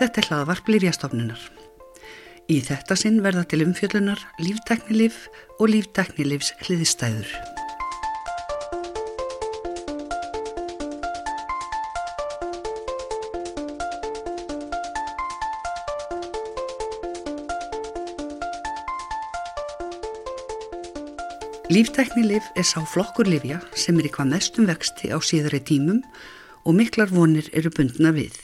Þetta er hlaðvarp Livjastofnunar. Í þetta sinn verða til umfjöllunar lífteknilif og lífteknilifs hliðistæður. Lífteknilif er sá flokkur livja sem er í hvað mestum vexti á síðari tímum og miklar vonir eru bundna við.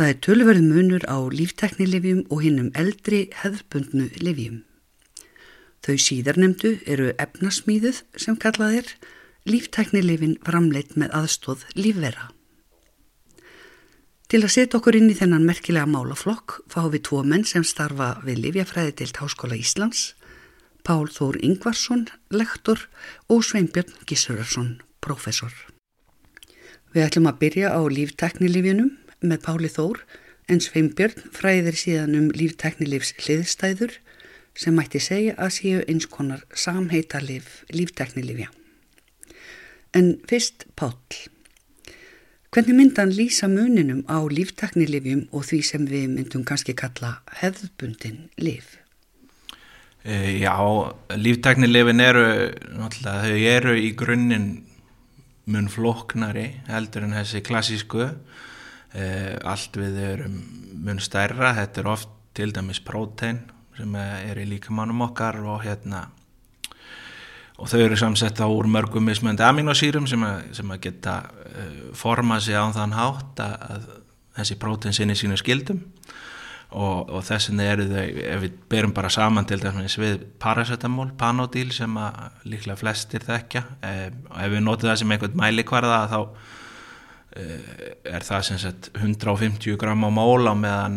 Það er tölverð munur á lífteknilifjum og hinnum eldri hefðbundnu livjum. Þau síðarnemdu eru efnasmíðuð sem kallað er lífteknilifin framleitt með aðstóð lífvera. Til að setja okkur inn í þennan merkilega málaflokk fáum við tvo menn sem starfa við Livjafræði til Háskóla Íslands Pál Þór Ingvarsson, lektor og Sveinbjörn Gissurarsson, professor. Við ætlum að byrja á lífteknilífinum með Páli Þór en Sveinbjörn fræðir síðan um lífteknilífs hliðstæður sem mætti segja að séu eins konar samheita lif lífteknilífja. En fyrst Pál. Hvernig myndan lýsa muninum á lífteknilífjum og því sem við myndum kannski kalla hefðbundin lif? E, já, líftæknilefin eru, náttúrulega, þau eru í grunninn mun floknari heldur en þessi klassísku. E, allt við erum mun stærra, þetta er oft til dæmis prótein sem er í líkamannum okkar og hérna og þau eru samsetta úr mörgum mismöndi aminosýrum sem, sem að geta uh, formað sig á þann hátt að, að þessi prótein sinni sínu skildum og, og þessin eru þau, ef við berum bara saman til dæmis við paracetamol, panodil sem að líklega flestir þekkja e, og ef við notum það sem einhvern mælikvarða þá er það sem sagt 150 gram á móla meðan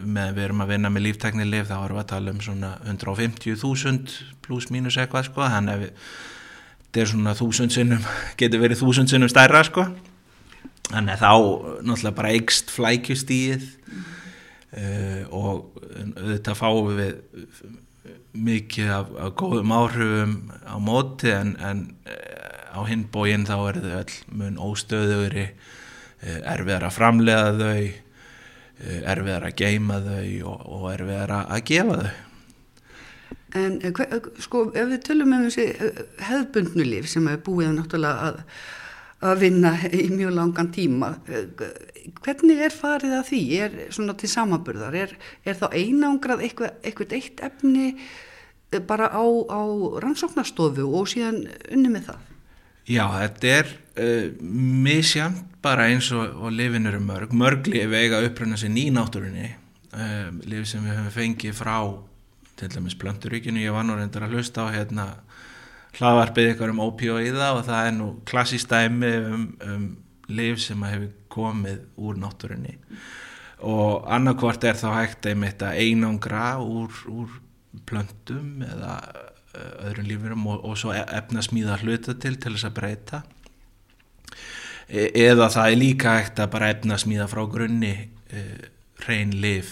með við erum að vinna með lífteknilif þá erum við að tala um svona 150.000 pluss mínus eitthvað sko. Þannig að þetta er svona þúsund sinnum getur verið þúsund sinnum stærra sko. Þannig að þá náttúrulega bara eikst flækjustíð Uh, og auðvitað fáum við mikið af, af góðum áhrifum á móti en, en á hinn bóginn þá er þau all mun óstöðugri uh, erfiðar að framlega þau erfiðar að geima þau og, og erfiðar að gefa þau. En sko ef við tölum um þessi hefðbundnulíf sem er búið náttúrulega að að vinna í mjög langan tíma hvernig er farið að því? Er svona til samaburðar er, er þá einangrað eitthvað, eitthvað eitt efni bara á, á rannsóknastofu og síðan unni með það Já, þetta er uh, misjant bara eins og, og lifin eru mörg. Mörg lifi eiga upprönda sér nýnátturinni uh, lifi sem við höfum fengið frá til dæmis Planturíkinu, ég var nú reyndar að hlusta á hérna hlaðvarpið ykkur um ópíóiða og það er nú klassistæmi um, um liv sem hefur komið úr náttúrunni. Og annarkvart er þá hægt einmitt að einangra úr, úr plöntum eða öðrum lífurum og, og svo e, efnasmíða hluta til til þess að breyta. E eða það er líka hægt að bara efnasmíða frá grunni uh, reyn liv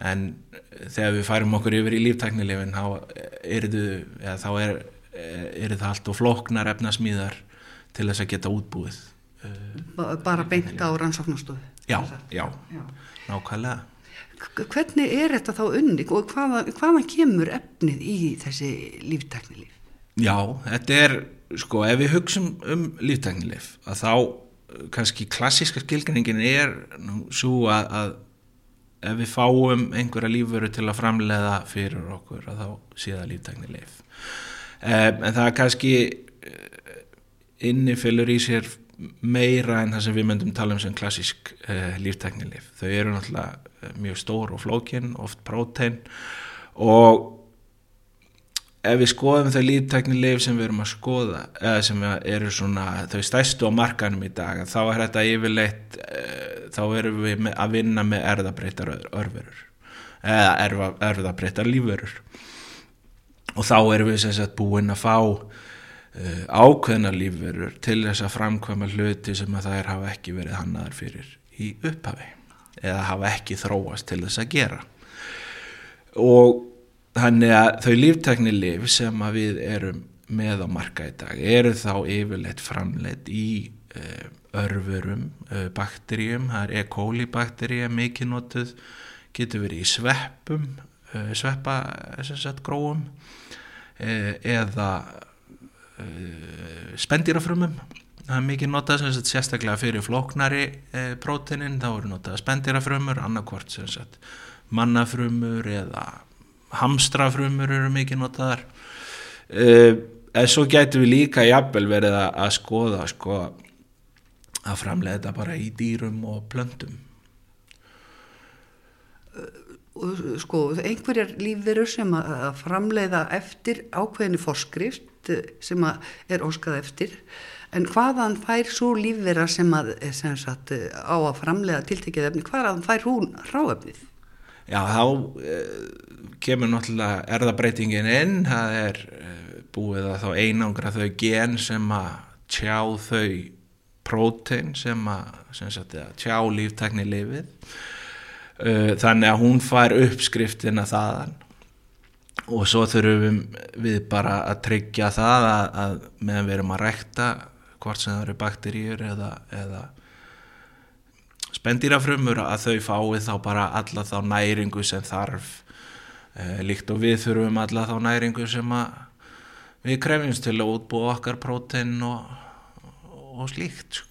en þegar við færum okkur yfir í líftæknilefin þá er það er, er það allt og floknar efnasmíðar til þess að geta útbúið bara beint á rannsóknastofu já, já, já, nákvæmlega hvernig er þetta þá unni og hvaðan hvaða kemur efnið í þessi líftæknilef? Já, þetta er sko, ef við hugsim um líftæknilef að þá kannski klassíska skilgjörningin er svo að, að ef við fáum einhverja lífveru til að framleiða fyrir okkur að þá sé það líftækni leif um, en það kannski eh, innifilur í sér meira en það sem við myndum tala um sem klassísk uh, líftækni leif þau eru náttúrulega mjög stór og flókin oft prótein. Og ef við skoðum þau líftæknileg sem við erum að skoða eða sem eru svona þau stæstu á markanum í dag þá er þetta yfirleitt eh, þá erum við að vinna með erðabreitar örverur eða erfa, erðabreitar lífverur. Og þá erum við sem sagt búin að fá ákveðna lífverur til þess að framkvæma hluti sem að þær hafa ekki verið hannaðar fyrir í upphafi eða hafa ekki þróast til þess að gera. Og Þannig að þau líftekni liv sem við erum með á marka í dag eru þá yfirleitt framleitt í uh, örfurum, uh, bakteríum, það er E. coli bakteríu mikið notuð, getur verið í sveppum, uh, sveppa sagt, gróum eða spendýrafrumum það er mikið notað sem sagt, sérstaklega fyrir flóknari uh, próteinin, þá eru notað spendýrafrumur, annarkvort sem sagt mannafrumur eða hamstrafrumur eru mikið notaðar. Uh, en svo getur við líka jafnvel verið að, að skoða sko að framlega þetta bara í dýrum og plöndum og sko einhverjar lífverur sem að framleiða eftir ákveðinu forskrift sem að er óskað eftir en hvaðan fær svo lífvera sem að sem sagt, á að framleiða tiltekið efni, hvaðan fær hún ráefnið? Já, þá uh, kemur náttúrulega erðabreitingin inn, það er uh, búið að þá einangra þau gen sem að tjá þau prótein sem að, sem sagt, að tjá líftækni lifið. Uh, þannig að hún fær uppskriftina þaðan. Og svo þurfum við bara að tryggja það að, að meðan við erum að rekta hvort sem það eru bakteríur eða, eða spendýrafrumur að þau fái þá bara alla þá næringu sem þarf uh, líkt og við þurfum alla þá næringu sem við krefjumst til að útbúa okkar prótein og, og slíkt sko.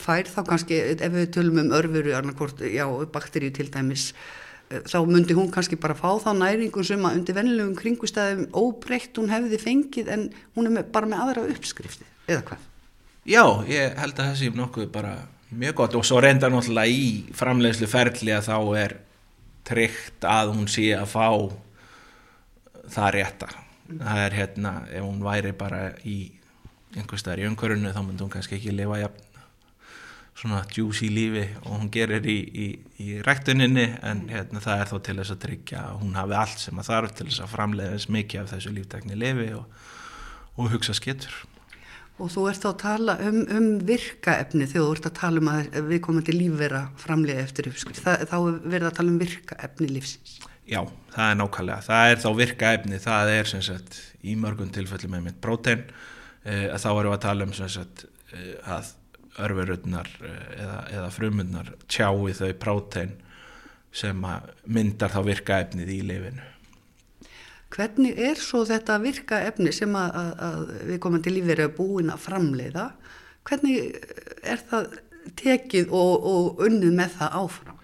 Fær þá kannski, ef við tölum um örfuru, annarkort, já, bakteríu til dæmis, þá myndi hún kannski bara fá þá næringu sem að undir vennilegum kringustæðum óbreytt hún hefði fengið en hún er með, bara með aðra uppskrifti, eða hvað? Já, ég held að þessi nokkuð bara mjög gott og svo reynda náttúrulega í framleiðslu ferli að þá er tryggt að hún sé að fá það rétta það er hérna, ef hún væri bara í einhver staðar í umhverfunu þá myndi hún kannski ekki lifa jafn svona juicy lífi og hún gerir í, í, í ræktuninni en hérna, það er þó til þess að tryggja að hún hafi allt sem að þarf til þess að framleiða þess mikið af þessu líftekni lifi og, og hugsa skittur Og þú ert þá að tala um, um virkaefni þegar þú ert að tala um að við komum til lífvera framlega eftir uppskrift. Þá verður að tala um virkaefni lífsins. Já, það er nákvæmlega. Það er þá virkaefni, það er sem sagt í mörgum tilfelli með mitt prótein. Eh, þá erum við að tala um sem sagt eh, að örverurnar eh, eða, eða frumurnar tjái þau prótein sem myndar þá virkaefnið í lifinu. Hvernig er svo þetta virka efni sem að, að, að við komum til lífið að búin að framleiða? Hvernig er það tekið og, og unnið með það áfram?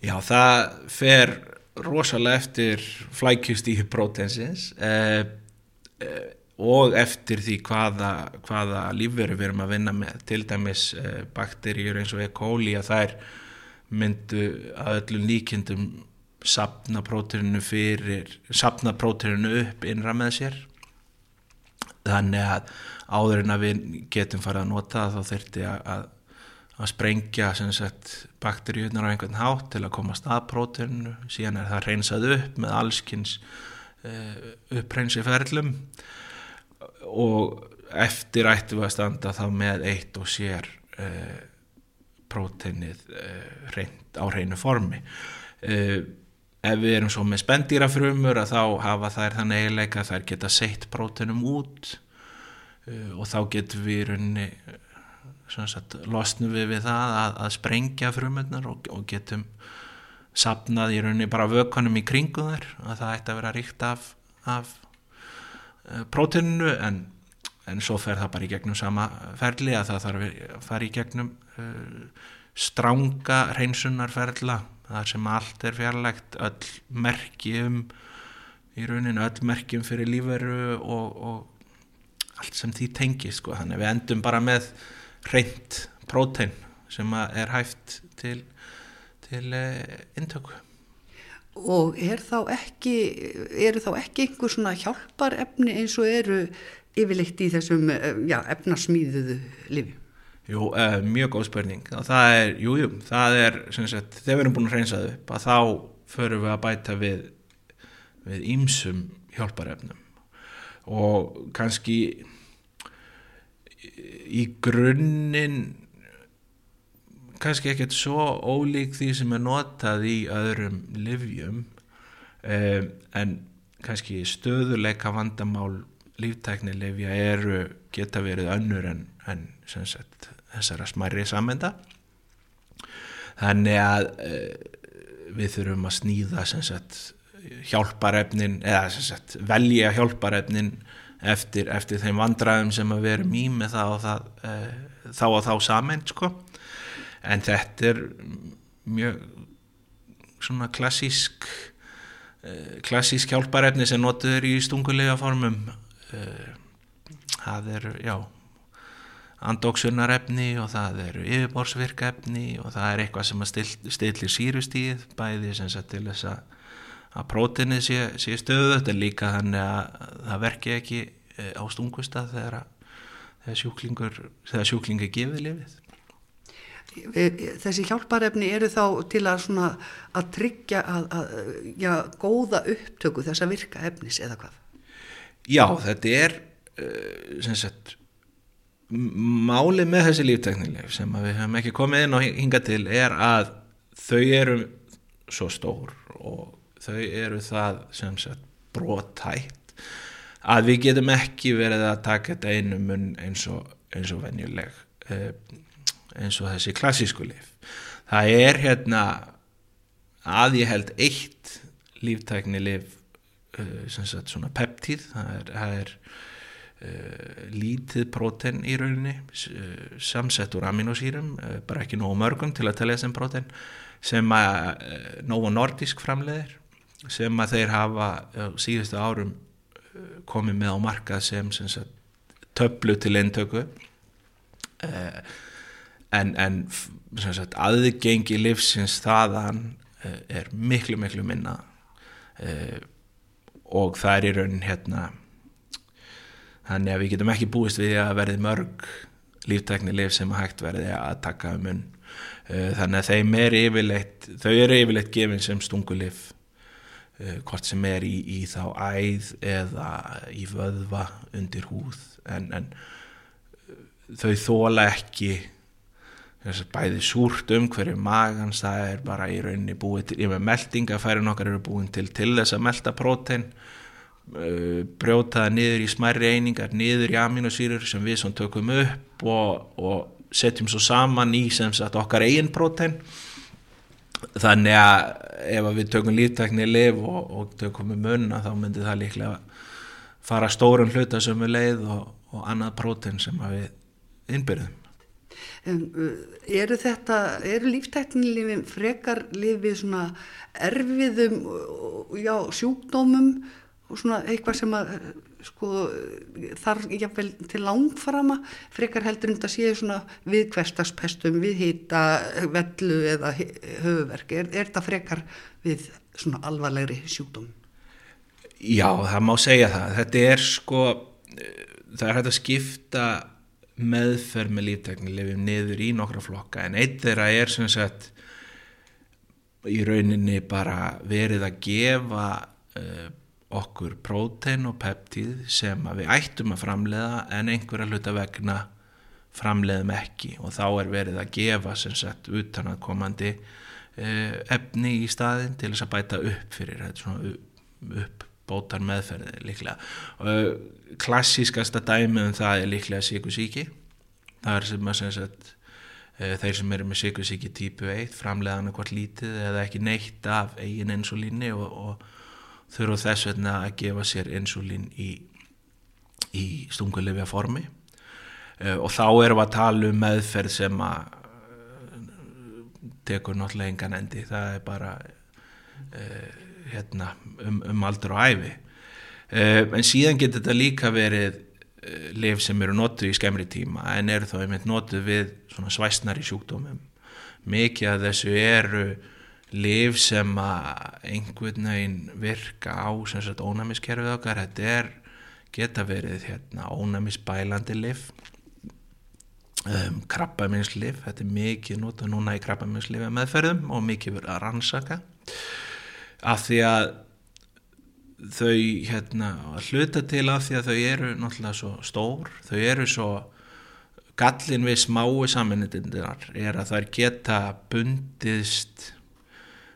Já, það fer rosalega eftir flækjustíhi prótensins eh, eh, og eftir því hvaða, hvaða lífveru við erum að vinna með. Til dæmis eh, bakteríur eins og E. coli að þær myndu að öllum líkindum sapna prótirinu fyrir sapna prótirinu upp innra með sér. Þannig að áður en að við getum farið að nota þá þurfti að, að sprengja bakteríunar á einhvern hátt til að komast að prótirinu síðan er það reynsað upp með allskins uh, uppreinsi ferlum og eftir ættu við að standa þá með eitt og sér uh, prótinið uh, á reynu formi ef við erum svo með spendýrafrumur að þá hafa þær þannig eiginleika að þær geta seitt prótenum út uh, og þá getum við runni sagt, losnum við við það að, að sprengja frumurnar og, og getum sapnað í runni bara vökanum í kringum þær að það ætti að vera ríkt af, af uh, próteninu en, en svo fer það bara í gegnum sama ferli að það þarf að fara í gegnum uh, stránga hreinsunarferla þar sem allt er fjarlægt öll merkjum í rauninu öll merkjum fyrir líferu og, og allt sem því tengi sko. þannig við endum bara með reynd prótein sem er hæft til, til eh, intöku og er þá ekki eru þá ekki einhver svona hjálpar efni eins og eru yfirleitt í þessum eh, já, efnasmýðuðu lifi Jú, uh, mjög góð spurning. Og það er, jú, jú, það er sagt, þegar við erum búin að hreinsa þau upp að þá förum við að bæta við við ímsum hjálparefnum. Og kannski í grunninn kannski ekkert svo ólík því sem er notað í öðrum livjum um, en kannski stöðuleika vandamál líftæknilefja eru geta verið önnur en, en sagt, þessara smærri samenda þannig að uh, við þurfum að snýða sagt, hjálparefnin eða sagt, velja hjálparefnin eftir, eftir þeim vandræðum sem að vera mým með það og það, uh, þá og þá saman sko. en þetta er mjög svona klassísk uh, klassísk hjálparefni sem notuður í stungulega formum það er, já andóksunarefni og það eru yfirborsvirkefni og það er eitthvað sem still, stillir sírustíð bæði sem sagt til þess að að prótinið sé, sé stöðu þetta líka þannig að það verki ekki eh, á stungustaf þegar, þegar sjúklingur þegar sjúklingi gefið lifið Þessi hjálparefni eru þá til að, svona, að tryggja að, að, já, góða upptöku þess að virka efnis eða hvað? Já, þetta er sem sagt Málið með þessi lífteknileg sem við hefum ekki komið inn og hinga til er að þau eru svo stór og þau eru það sem sagt brotætt að við getum ekki verið að taka þetta einu mun eins og, eins og venjuleg eh, eins og þessi klassísku lif. Það er hérna að ég held eitt líftækni lif eh, sem sagt svona peptíð, það er, það er lítið próten í rauninni uh, samsett úr aminosýrum uh, bara ekki nógu mörgum til að tala þessum próten sem að nógu nordisk framleiðir sem að þeir hafa síðustu árum komið með á markað sem, sem sagt, töflu til eintöku en, en sagt, aðgengi livsins þaðan er miklu miklu minna. Og það er í raunin hérna þannig að við getum ekki búist við að verði mörg líftækni lif sem hægt verði að taka um munn. Uh, þannig að þeim er yfirleitt þau eru yfirleitt gefin sem stungulif uh, hvort sem er í, í þá æð eða í vöðva undir húð. En, en uh, þau þóla ekki bæði súrt um hverju magans það er bara í rauninni búið til, ég með meldingafærin okkar eru búin til til þess að melda prótein Uh, brjóta það niður í smærri einingar niður í aminosýrur sem við svona tökum upp og, og setjum svo saman í sem sagt okkar eigin prótein. Þannig að ef við tökum líftækni liv og, og tökum með munna þá myndir það líklega fara stórum hluta sem við leið og, og annað prótein sem við innbyrðum. Um, eru þetta eru líftækni lifin frekar lifið svona erfiðum já, sjúkdómum svona eitthvað sem að sko þarf jáfnvel til langframa frekar heldur um þetta séu svona við hverstagspestum, við hýta vellu eða höfuverk er, er þetta frekar við svona alvarlegri sjúkdóm? Já, það má segja það. Þetta er sko það er hægt að skipta meðferð með líftekni lifið niður í nokkra flokka. En eitt þeirra er sem sagt í rauninni bara verið að gefa uh, okkur prótein og peptíð sem við ættum að framleiða en einhverja hluta vegna framleiðum ekki. Og þá er verið að gefa sem sagt utan að komandi eh, efni í staðin til þess að bæta upp fyrir þetta svona uppbótar meðferði líklega. Og klassískasta dæmið um það er líklega síkusíki það er sem að sem sagt eh, þeir sem eru með síkusíki típu 1 framleiðan eitthvað lítið eða ekki neitt af eigin insulíni og, og þurfa þess vegna að gefa sér insulín í, í stungulefja formi. Uh, og þá erum við að tala um meðferð sem að uh, tekur náttúrulega engan endi. Það er bara uh, hérna, um, um aldur og æfi en síðan getur þetta líka verið lif sem eru notuð í skemmri tíma en eru þá einmitt notuð við svona svæsnari sjúkdómum. Mikið af þessu eru liv sem að einhvern veginn virka á sem sagt ónæmiskerfið okkar þetta er, geta verið hérna ónæmisbælandi liv um, krabbaminsliv þetta er mikið nota núna í krabbaminsliv meðferðum og mikið verið að rannsaka. Af því að þau hérna hluta til af því að þau eru náttúrulega svo stór, þau eru svo gallin við smái saminnitindinar er að þær geta bundist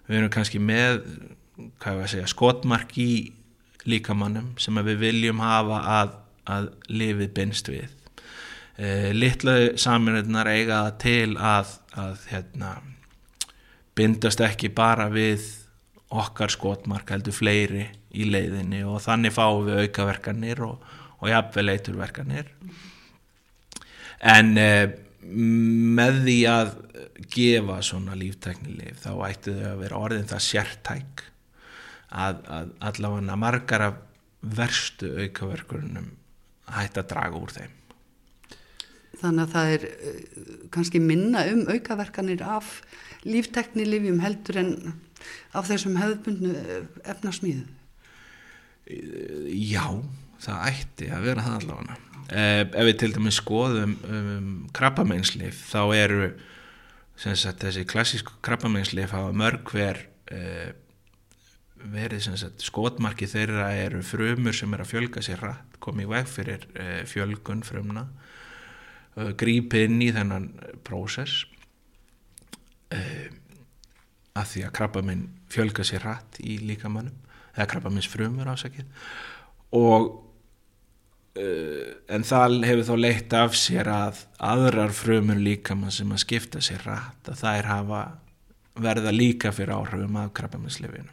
við erum kannski með segja, skotmark í líkamannum sem við viljum hafa að að lifið bynst við. E, litlu saminirnar eiga það til að, að hérna, bindast ekki bara við okkar skotmark heldur fleiri í leiðinni og þannig fáum við aukaverkanir og, og jafnvel eiturverkanir. En e, með því að gefa svona líftæknilif þá ætti þau að vera orðin það sértæk að, að allavega margar af verstu aukaverkunum hætti að draga úr þeim Þannig að það er uh, kannski minna um aukaverkanir af lífteknilifjum heldur en af þessum hefðbundnu eh, efnarsmíðu. Já, það ætti að vera það allavega. Eh, ef við til dæmis skoðum um, krabbameinslif þá eru sagt, þessi klassísku krabbameinslif hafa mörg hver eh, verið sagt, skotmarki þeirra eru frumur sem er að fjölga sér rætt, komið veg fyrir eh, fjölgun frumna Uh, grípi inn í þennan prósess uh, að því að krabbaminn fjölga sér hratt í líkamannum eða krabbamins frumur ásakið og en það hefur þá leitt af sér að aðrar frumur líkamann sem að skipta sér hratt að það er hafa verða líka fyrir áhrifum af krabbaminslifinum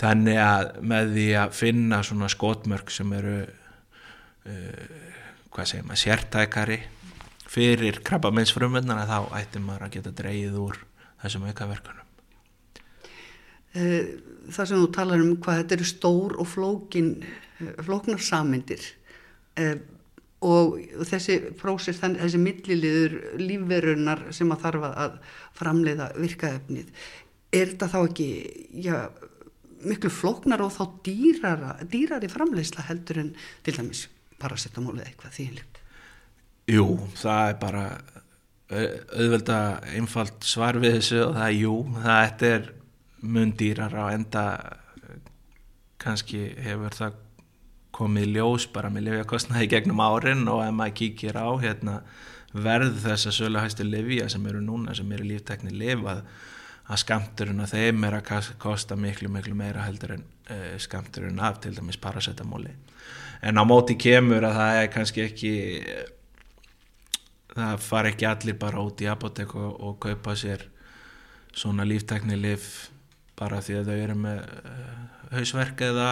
þannig að með því að finna svona skotmörk sem eru hvað segir maður sértækari fyrir krabbameinsfrumvöndana þá ættir maður að geta dreyið úr þessum aukaverkunum. Eh, það sem þú talar um hvað þetta eru stór og flókin, eh, eh, og þessi prósess, þessi milliliður lífverunar sem að þarfa að framleiða virkaefnið, er þetta þá ekki já, miklu flóknar og þá dýrara, dýrari framleiðsla heldur en til dæmis parasetamólið eitthvað þýnilegt? Jú, það er bara auðvelda einfalt svar við þessu og það er jú, það er mundýrar á enda kannski hefur það komið ljós bara með lifjakostnaði gegnum árin og ef maður kíkir á hérna, verð þess að sölu hægstu livja sem eru núna, sem eru líftekni lifað að skamturinn að þeim er að kosta miklu miklu meira heldur en uh, skamturinn af til dæmis parasetamóli en á móti kemur að það er kannski ekki það far ekki allir bara út í apotek og, og kaupa sér svona líftækni lif bara því að þau eru með uh, hausverk eða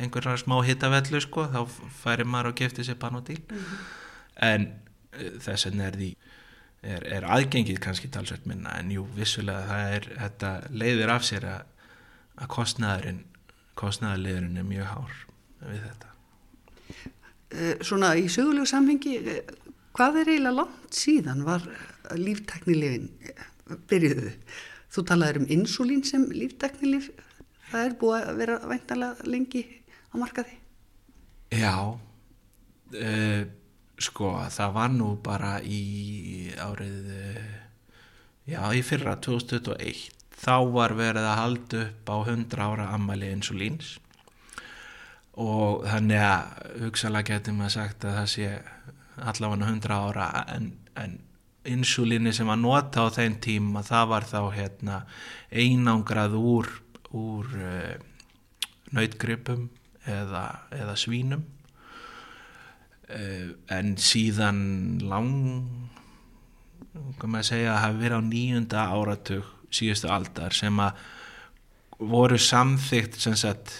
einhverjar smá hittavellu sko, þá færi maður og gefti sér panodíl mm -hmm. en uh, þess vegna er því er, er aðgengið kannski talsvægt minna en jú, vissulega það er þetta leiðir af sér að, að kostnæðurinn kostnæðarliðurinn er mjög hár við þetta Svona í sögulegu samhengi Hvað er eiginlega langt síðan var lífteknilifin byrjuðu? Þú talaður um insulín sem lífteknilif, það er búið að vera væntalega lengi á markaði? Já, uh, sko það var nú bara í árið, já í fyrra 2021, þá var verið að halda upp á 100 ára ammali insulíns og þannig að hugsalega getur maður sagt að það sé allavega 100 ára en, en insulíni sem að nota á þeim tíma það var þá hérna, einangrað úr, úr uh, nautgripum eða, eða svínum. Uh, en síðan lang kannu maður segja að hafi verið á nýjunda áratug síðustu aldar sem að voru samþygt sem sagt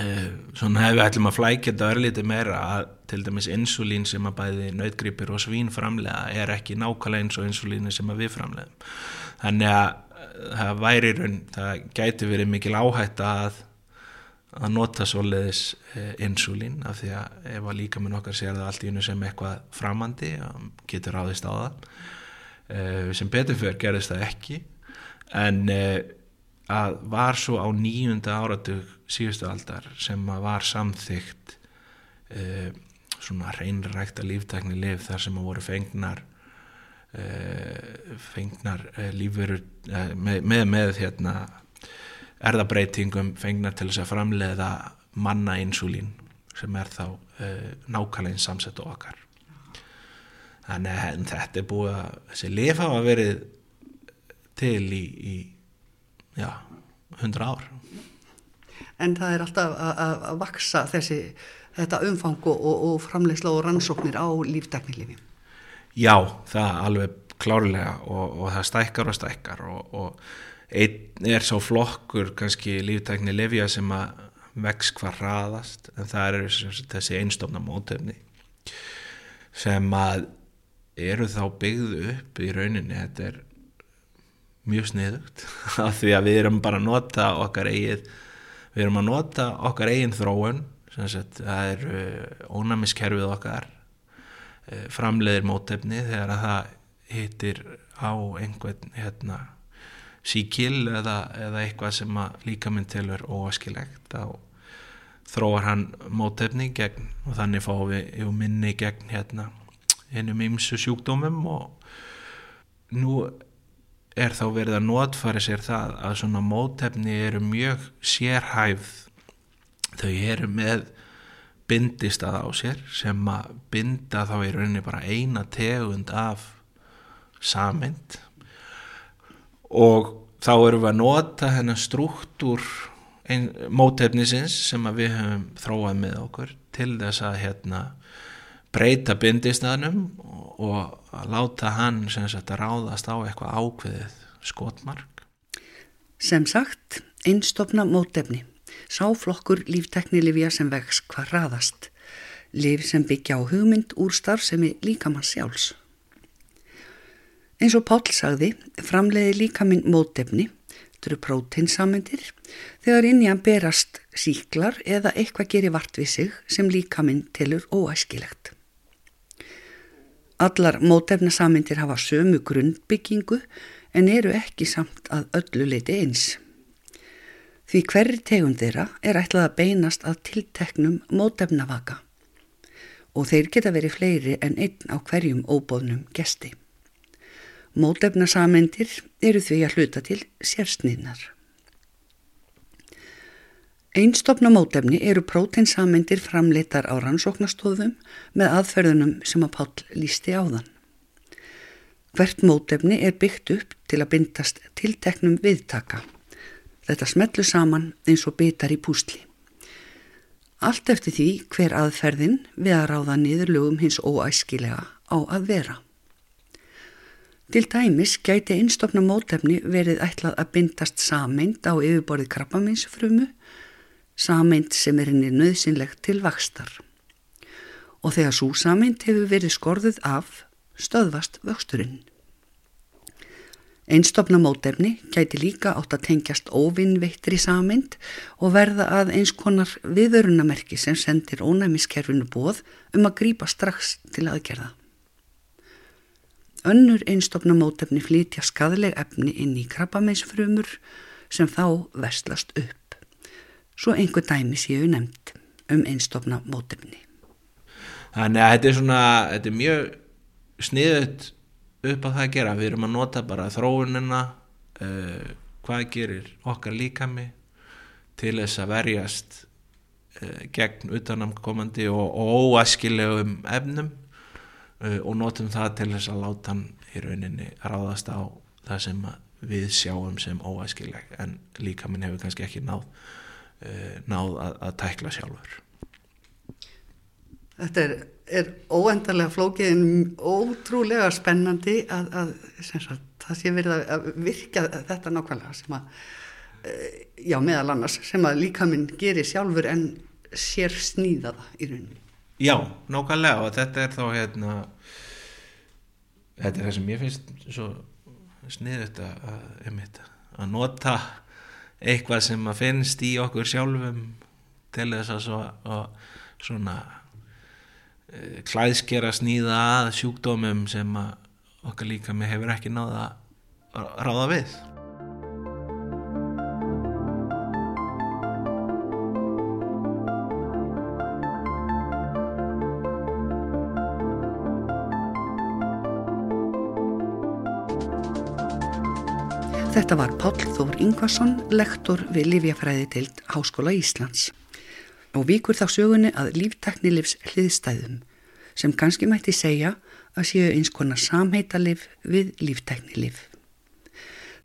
uh, svona hefur við ætlum að flækja þetta örlítið meira að til dæmis insulín sem að bæði nautgripir og svín framlega er ekki nákvæmlega eins og insulínu sem að við framlegum þannig að það væri raun, það gæti verið mikil áhætt að að nota svoleiðis eh, insulín af því að ef að líka minn okkar sér það allt í unnu sem eitthvað framandi getur ráðist á það. Eh, sem betur fyrir gerðist það ekki. En eh, að var svo á nýjunda áratug síðustu aldar sem að var samþygt svona reynrækta líftækni lif þar sem að voru fengnar fengnar lífverur með, með, með hérna erðabreitingum fengnar til þess að framleiða manna insulín sem er þá nákvæmlega samsett okkar þannig að þetta er búið að þessi lif hafa verið til í, í já, hundra ár En það er alltaf að, vaksa þessi þetta umfang og, og, og framlegsla og rannsóknir á lífteknilífi? Já, það alveg klárlega og, og það stækkar og stækkar og einn er svo flokkur kannski líftekni lifja sem að vex hvað hraðast en það eru þessi einstofna mótöfni sem að eru þá byggðu upp í rauninni þetta er mjög sniðugt af því að við erum bara að nota okkar eigið við erum að nota okkar eigin þróun sagt, það er ónæmiskerfið okkar eh, framleiðir mótefni þegar að það hittir á einhvern hérna, síkil eða, eða eitthvað sem líka minn til er óaskilegt þá þróar hann mótefni gegn og þannig fáum við minni gegn hérna hennum ymsu sjúkdómum og nú er þá verið að notfæri sér það að svona mótefni eru mjög sérhæfð. Þau eru með bindistað á sér sem að binda þá í rauninni bara eina tegund af samind og þá erum við að nota hennar struktúr mótefnisins sem við höfum þróað með okkur til þess að hérna, breyta bindistæðnum og að láta hann sagt, að ráðast á eitthvað ákveðið skotmark. Sem sagt, einstofna mótefni, sáflokkur lífteknilifja sem vex hvað ráðast, liv sem byggja á hugmynd úr starfsemi líkamann sjálfs. Eins og Páll sagði, framleiði líka minn mótefni Þetta eru prótinsamindir þegar inn í hann berast síklar eða eitthvað gerir vart við sig sem líka minn tilur óæskilegt. Allar mótefnasamindir hafa sömu grunnbyggingu en eru ekki samt að öllu leiti eins. Því hverri tegund þeirra er ætlað að beinast að tilteknum mótefnavaka og þeir geta verið fleiri en einn á hverjum óbóðnum gesti. Mótefnasamyndir eru því að hluta til sérsniðnar. Einstofna mótefni eru próteinsamyndir framleitar á rannsóknastofum með aðferðunum sem að Pál lísti á þann. Hvert mótefni er byggt upp til að bindast tilteknum viðtaka. Þetta smetlu saman eins og bitar í púsli. Allt eftir því hver aðferðin við að ráða niður lögum hins óæskilega á að vera. Til dæmis gæti einstofna mótefni verið ætlað að bindast sameint á yfirborðið krabbaminsfrumu, sameint sem er henni nöðsynlegt til vakstar. Og þegar svo sameint hefur verið skorðuð af, stöðvast vöxturinn. Einstofna mótefni gæti líka átt að tengjast óvinnveittri sameint og verða að eins konar viðörunamerki sem sendir ónæmiskerfinu bóð um að grýpa strax til aðgerða. Önnur einstofna mótefni flytja skadleg efni inn í krabbameinsfrumur sem þá vestlast upp. Svo einhver dæmi séu nefnd um einstofna mótefni. Þannig að þetta er svona, þetta er mjög sniðut upp á það að gera. Við erum að nota bara þróunina, uh, hvað gerir okkar líkami til þess að verjast uh, gegn utanamkomandi og, og óaskilegum efnum og notum það til þess að láta hann í rauninni ráðast á það sem við sjáum sem óæskileg en líka minn hefur kannski ekki náð, uh, náð að, að tækla sjálfur. Þetta er, er óendarlega flókið en ótrúlega spennandi að, að sagt, það sé verið að virka þetta nákvæmlega sem að uh, já meðal annars sem að líka minn gerir sjálfur en sér sníðaða í rauninni Já, nákvæmlega og þetta er þá hérna þetta er það sem ég finnst svo sniðut að, að nota eitthvað sem að finnst í okkur sjálfum til þess að svo, svona e, klæðskera sníða að sjúkdómum sem að okkar líka með hefur ekki náða að ráða við Páll Þór Ingvarsson, lektor við Lífjafræði til Háskóla Íslands og vikur þá sögunni að lífteknilifs hliðstæðum sem kannski mætti segja að séu eins konar samheitalif við lífteknilif.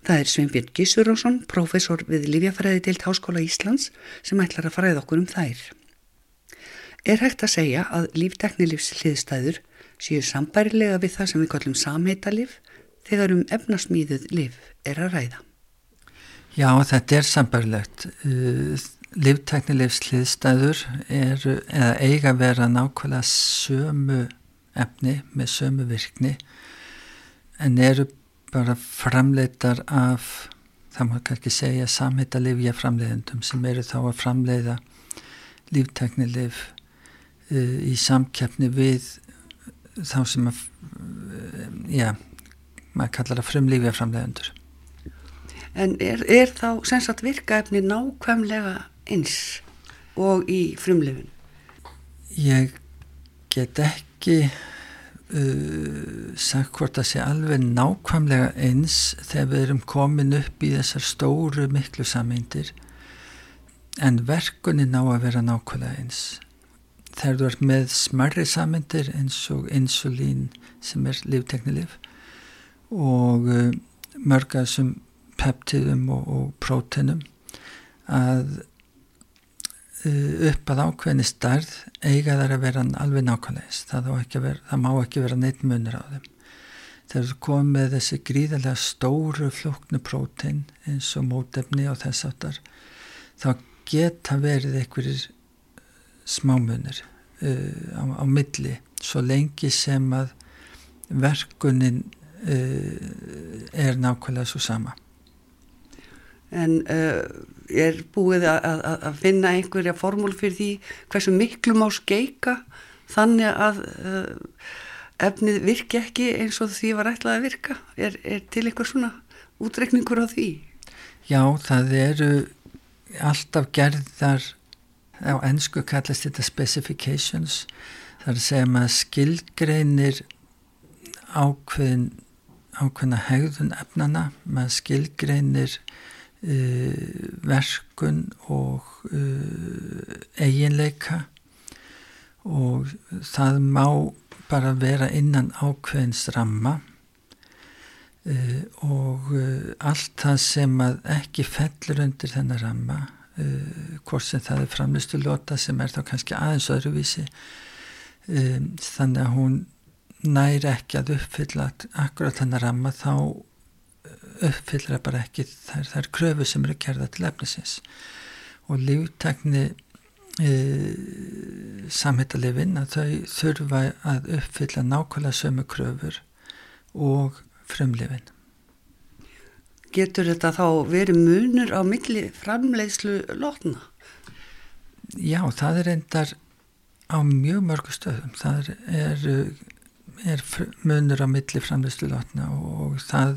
Það er Sveinbjörn Gísurásson, profesor við Lífjafræði til Háskóla Íslands sem ætlar að fræða okkur um þær. Er hægt að segja að lífteknilífs hliðstæður séu sambærilega við það sem við kallum samheitalíf þegar um efnasmíðuð líf er að ræða? Já, þetta er sambærilegt. Uh, lífteknilífs hliðstæður er eða eiga vera nákvæmlega sömu efni með sömu virkni en eru bara framleitar af, það má kannski segja, samheitalifja framleiðendum sem eru þá að framleiða lífteknilif uh, í samkeppni við þá sem að, uh, já, maður kallar það frumlifja framleiðendur. En er, er þá sensat virkaefni nákvæmlega eins og í frumlifin? Ég get ekki uh, sagt hvort það sé alveg nákvæmlega eins þegar við erum komin upp í þessar stóru miklu sameindir en verkunin ná að vera nákvæmlega eins. Þegar þú ert með smarri sameindir eins og insulín sem er lífteknilif og uh, mörga sem peptiðum og, og prótenum að Uh, upp að ákveðni starð eiga þar að vera alveg nákvæmleis það, það má ekki vera neitt munir á þeim. Þegar þú komið með þessi gríðarlega stóru flóknu prótein eins og mótefni og þess aftar þá geta verið einhverjir smámunir uh, á, á milli. Svo lengi sem að verkunin uh, er nákvæmlega svo sama en uh, er búið að, að, að finna einhverja formúl fyrir því hversu miklu má skeika þannig að uh, efnið virki ekki eins og því var ætlað að virka er, er til einhver svona útrekningur á því? Já, það eru alltaf gerðar á ennsku kallast þetta specifications þar sem að skilgreinir ákveðin ákveðina hegðun efnana maður skilgreinir verkun og uh, eiginleika. Og það má bara vera innan ákveðins ramma. Uh, og allt það sem ekki fellur undir þennar ramma hvort sem það er framlistu lota sem er þá kannski aðeins öðruvísi þannig að hún næri ekki að uppfylla akkurat þennar ramma þá uppfyllir það bara ekki. Þær, þær kröfu sem eru kerða til efnisins. Og líftekni e, samhittalifin að þau þurfa að uppfylla nákvæmlega sömu kröfur og frumlifin Getur þetta þá verið munur á milli framleiðslu lotna? Já, það er endar á mjög mörgu stöðum. Það er, er munur á milli framleiðslu lotna og það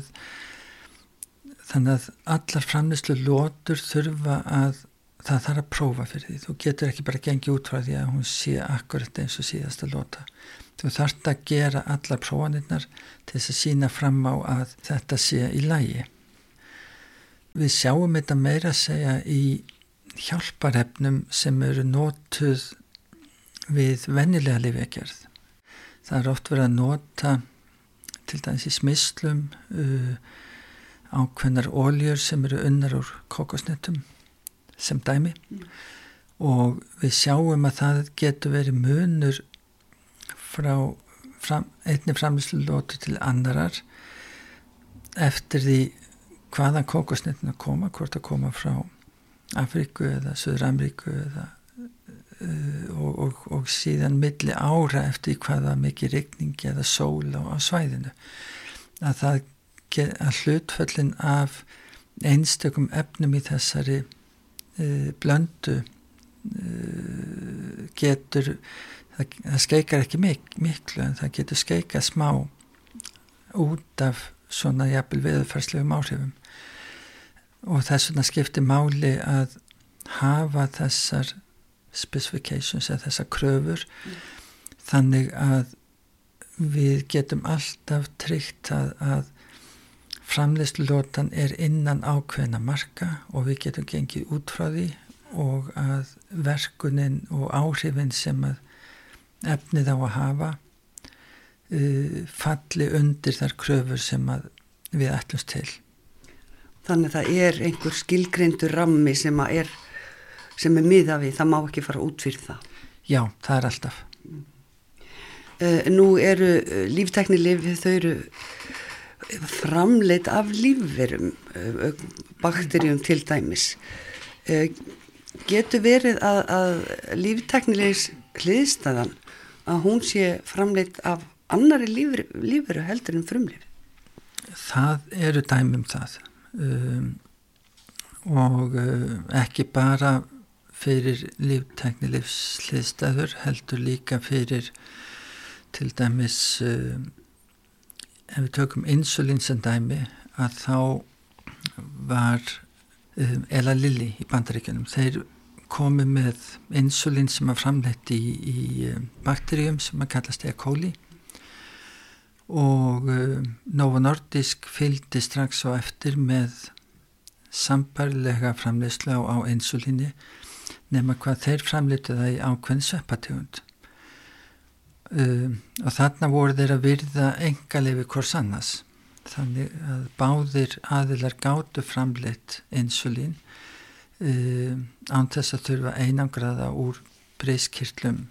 þannig að allar framleyslu lótur þurfa að það þarf að prófa fyrir því. Þú getur ekki bara gengið út frá því að hún sé akkurat eins og síðasta lóta þú þarfst að gera allar prófanirnar til þess að sína fram á að þetta sé í lægi við sjáum þetta meira að segja í hjálparhefnum sem eru nótuð við vennilega lifegjörð það er oft verið að nota til dæmis í smislum uh, ákveðnar óljur sem eru unnar úr kokosnettum sem dæmi mm. og við sjáum að það getur verið munur frá fram, einni framlýslu lótu til annarar eftir því hvaðan kokosnettina koma, hvort að koma frá Afríku eða Suður-Amríku eða uh, og, og, og síðan milli ára eftir hvaða mikið rigningi eða sól á, á svæðinu að það að hlutföllin af einstökum efnum í þessari uh, blöndu uh, getur það, það skeikar ekki mik miklu en það getur skeika smá út af svona jafnvel veðufarslegum áhrifum og þess vegna skiptir máli að hafa þessar specifications eða þessar kröfur mm. þannig að við getum alltaf tryggt að, að framleyslulotan er innan ákveðna marka og við getum gengið út frá því og að verkunin og áhrifin sem að efnið á að hafa uh, falli undir þar kröfur sem við ætlumst til. Þannig að það er einhver skilgreindur rammi sem er, sem er miða við, það má ekki fara út fyrir það. Já, það er alltaf. Uh, nú eru uh, lífteknilif, þau eru framleitt af lífverum, uh, bakterjum til dæmis. Getur verið að, að lífteknilegis hliðstæðan að hún sé framleitt af annari lífveru, lífveru heldur en frumlif? Það eru dæmum það um, og uh, ekki bara fyrir lífteknilifs hliðstæður heldur líka fyrir til dæmis uh, ef við tökum insulín sem dæmi að þá var um, Ela Lilli í bandaríkjunum þeir komi með insulín sem er framleitt í, í um, bakteríum sem að kallast E. coli og um, Novo Nordisk fylgdi strax á eftir með sambarlega framleiðsla á, á insulíni nema hvað þeir framleittu það í ákveðin sveppategund um, og þarna voru þeir að virða engaleifi hvors annars þannig að báðir aðilar gátu framleitt insulín um, án þess að þurfa einangraða úr breyskirtlum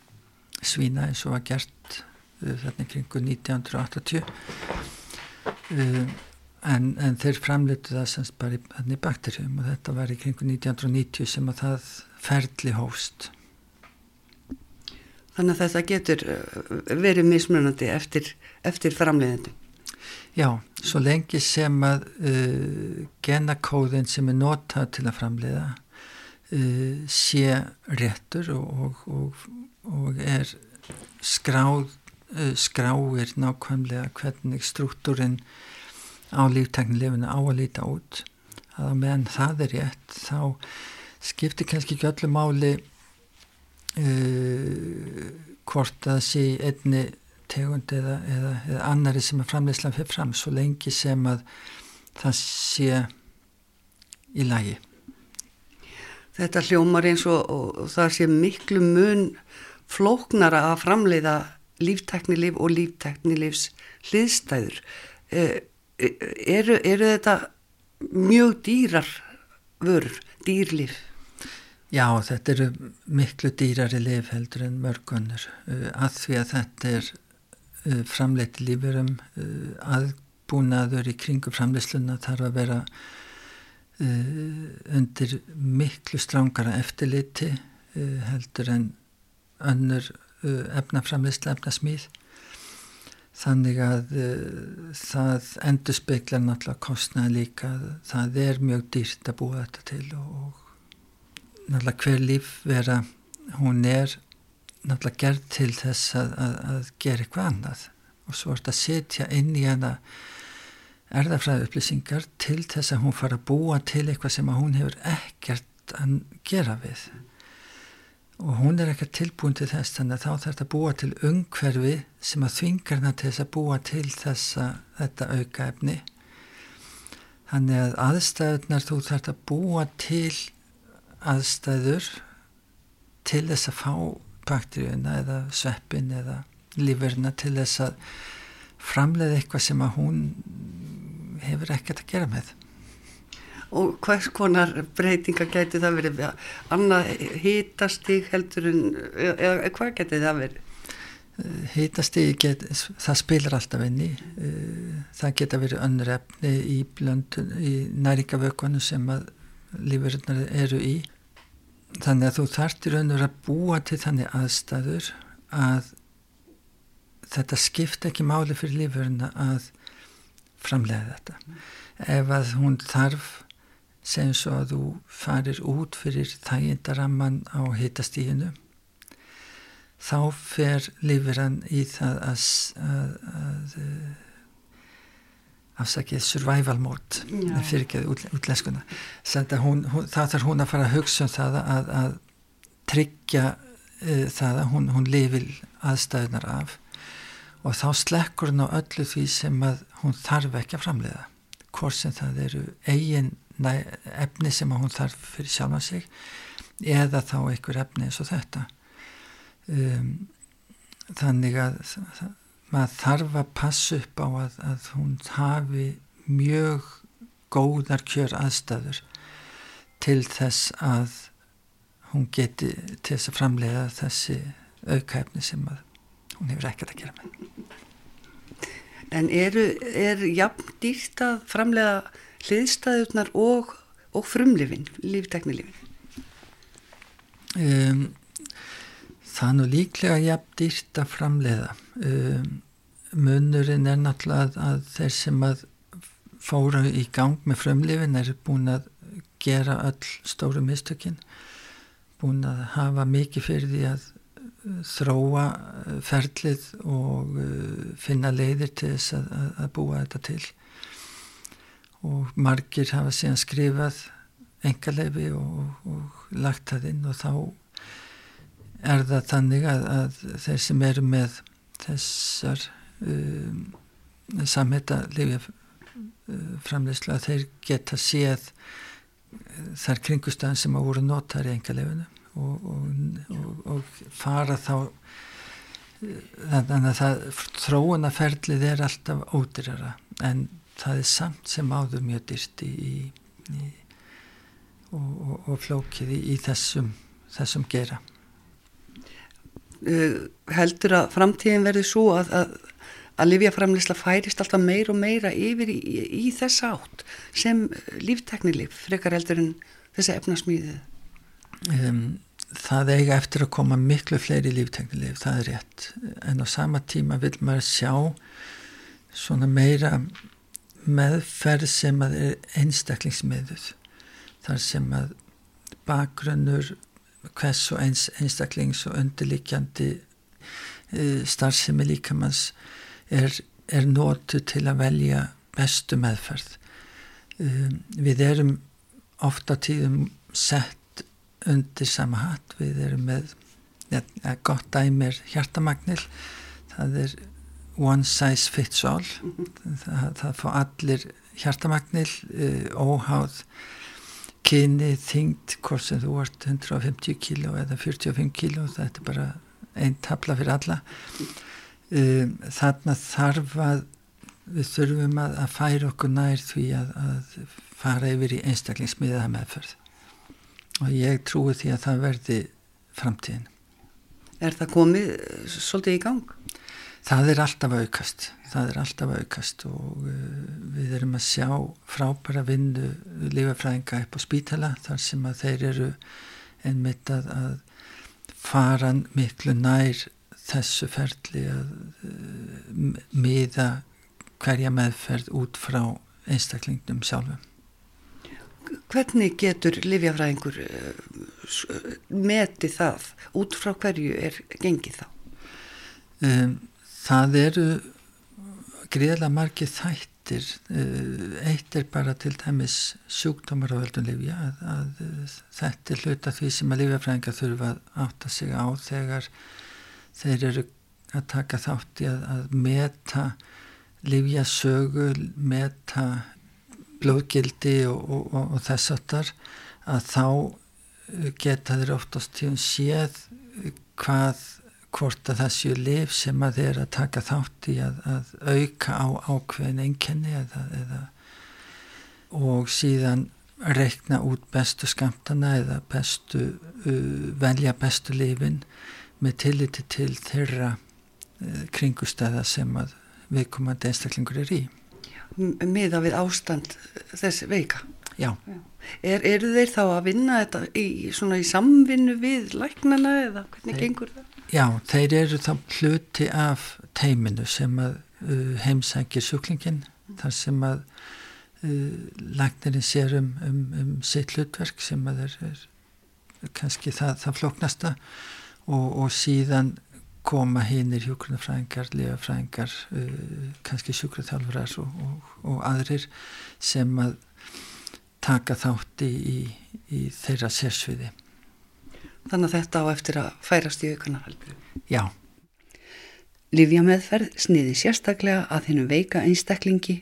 svína eins og var gert uh, þarna kringu 1980 um, en, en þeir framleitu það semst bara í, í bakterjum og þetta var í kringu 1990 sem að það ferli hóst. Þannig að þetta getur uh, verið mismunandi eftir, eftir framleiðendu. Já, svo lengi sem að uh, genakóðin sem er notað til að framleiða uh, sé réttur og, og, og er skráð, uh, skráir nákvæmlega hvernig struktúrin á lífteknilefinu á að líta út að meðan það er rétt þá skiptir kannski ekki öllu máli uh, hvort að sé einni tegund eða, eða, eða annari sem að framleyslan fyrir fram svo lengi sem að það sé í lagi Þetta hljómar eins og, og, það sé miklu mun flóknara að framleiða lífteknilif og lífteknilifs hliðstæður uh, eru, eru þetta mjög dýrar vörur, dýrlif? Já, þetta eru miklu dýrari lif heldur en mörgunnur uh, að því að þetta er uh, framleiti lífurum uh, aðbúnaður í kringu framleisluna þarf að vera undir miklu strángara eftirliti heldur en önnur efnaframleysla efnasmýð þannig að það endur speiklar náttúrulega kostnaði líka. Það er mjög dýrt að búa þetta til og náttúrulega hver líf vera hún er náttúrulega gerð til þess að, að, að gera eitthvað annað. Og svo er þetta að setja inn í hana erðafræðu upplýsingar til þess að hún fara að búa til eitthvað sem hún hefur ekkert að gera við. Og hún er ekkert tilbúin til þess þannig að þá þarf þetta að búa til umhverfi sem að þvingar hana til þess að búa til þessa, þetta auka efni þannig að aðstæðunar þú þarf að búa til aðstæður til þess að fá bakteríuna eða sveppin eða lífurina til þess að framleiða eitthvað sem að hún hefur ekkert að gera með. Og hvers konar breytinga gæti það verið? Annað hýtastík heldur en eða hvað gæti það verið? Hýtastík, það spilar alltaf inn í. Það geta verið önnur efni í, í næringavökunum sem að lífurinn eru í þannig að þú þartir önnur að búa til þannig aðstæður að þetta skipt ekki máli fyrir lífurinn að framlega þetta. Ef að hún þarf sem svo að þú farir út fyrir þægindaramman á hitastíðinu þá fer lifirann í það að, að, að afsakið survival mode fyrir ekki út, útleskuna hún, hún, þá þarf hún að fara að hugsa um það að, að tryggja uh, það að hún, hún lifil aðstæðunar af. Og þá slekkur hún á öllu því sem að hún þarf ekki að framleiða. Hvort sem það eru eigin efni sem hún þarf fyrir sjálfa sig eða þá einhver efni eins og þetta. Um, þannig að maður þarf að passa upp á að, að hún hafi mjög góðar kjör aðstæður til þess að hún geti til þess að framlega þessi aukaefni sem að hún hefur ekkert að gera með. En eru, er jafn dýrt að framlega hliðstæðurnar og, og frumlifin, lífteknilifin? Um, það er nú líklega jafn dýrt að framleiða. Um, munurinn er náttúrulega að, þeir sem að fóra í gang með frumlifin er búin að gera öll stóru mistökinn, búin að hafa mikið fyrir því að þróa eh, ferlið og eh, finna leiðir til þess að, að búa þetta til. Og margir hafa síðan skrifað engaleifi og, og lagt það inn og þá er það þannig að, að þeir sem eru með þessar um, samheta lifja framleyslu að þeir geta séð þar kringustöðan sem að voru notar í engalefinu og, og, og fara þá þannig að það, þróunaferlið er alltaf ódyrara en það er samt sem áður mjög dyrti í, í, og, og flókið í, í þessum, þessum gera uh, Heldur að framtíðin verði svo að, að, að livjaframlisla færist alltaf meir og meira yfir í, í þessa átt sem lífteknilif frekar heldur en þessa efnasmýðið um, það eiga eftir að koma miklu fleiri lífteknilif, það er rétt. En á sama tíma vil maður sjá svona meira meðferð sem að er einstaklingsmiðuð. Þar sem að bakgrunnur hvers og eins einstaklings og undirlikjandi uh, starfsemi líkamanns er, er nótu til að velja bestu meðferð. Um, við erum ofta tíðum sett undir sama hatt. Við erum með ja, gott dæmir hjartamagnil það er one size fits all. Það, það fá allir hjartamagnil uh, óháð kyni, þingd hvort sem þú vart 150 kíló eða 45 kíló. Þetta er bara einn tabla fyrir alla um, þarna þarf að við þurfum að, að færa okkur nær því að, að fara yfir í einstaklingsmiðaða meðferð og ég trúi því að það verði framtíðin. Er það komið svolítið í gang? Það er alltaf aukast, það er alltaf aukast og uh, við erum að sjá frábæra vinnu lífafræðinga upp á spítala þar sem að þeir eru einmitt að, að fara miklu nær þessu ferli að uh, miða hverja meðferð út frá einstaklingnum sjálfum? Hvernig getur livjafræðingur eh, meti það? Út frá hverju er gengið þá? Um, það eru greiðlega margi þættir. Uh, eitt er bara til dæmis sjúkdómar á völdun livja að, að þetta er hluta því sem að livjafræðingar þurfa að átta sig á þegar þeir eru að taka þátti að, að meta livjasögu meta blóðgildi og, og, og, og þess aftar að þá geta þeir oftast tíum séð hvað hvort að það séu liv sem að þeir að taka þátt í að, að auka á ákveðin einkenni eða, eða, og síðan reikna út bestu skamtana eða bestu, uh, velja bestu lifin með tilliti til þeirra uh, kringustæða sem að viðkomandi einstaklingur er í miða við ástand þess veika. Já. Já. Er, eru þeir þá að vinna þetta í, svona í samvinnu við læknana eða hvernig þeir, gengur það? Já, þeir eru þá hluti af teiminu sem að uh, heimsækir sjúklingin mm. þar sem að uh, læknirinn sér um, um, um sitt hlutverk sem að er, er kannski það, það floknasta og, og síðan koma hinnir hjókrunafræðingar, lifafræðingar, uh, kannski sjúkraþjálfurar og, og, og aðrir sem að taka þátti í, í, þeirra sérsviði. Þannig að þetta á eftir að færast í aukanarhaldur. Já. Livjameðferð sniði sérstaklega að hennum veika einstaklingi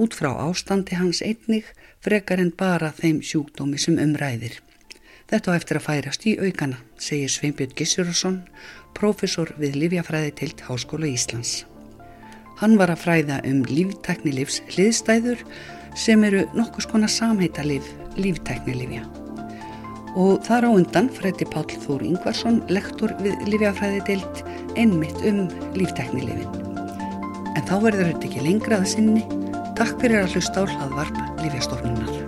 út frá ástandi hans einnig frekar en bara þeim sjúkdómi sem umræðir. Þetta á eftir að færast í aukana, segir Sveinbjörn Gissurarsson, profesor við Livjafræði tilt Háskóla Íslands. Hann var að fræða um lífteknilifs hliðstæður sem eru nokkus konar samheitalif lífteknilifja. og þar á undan frætti Pál Þór Ingvarsson, lektor við Lífjafræði deilt einmitt um lífteknilifin. En þá verður þetta ekki lengra að sinni. Takk fyrir að hlusta á hlaðvarp Lífjastofnunar.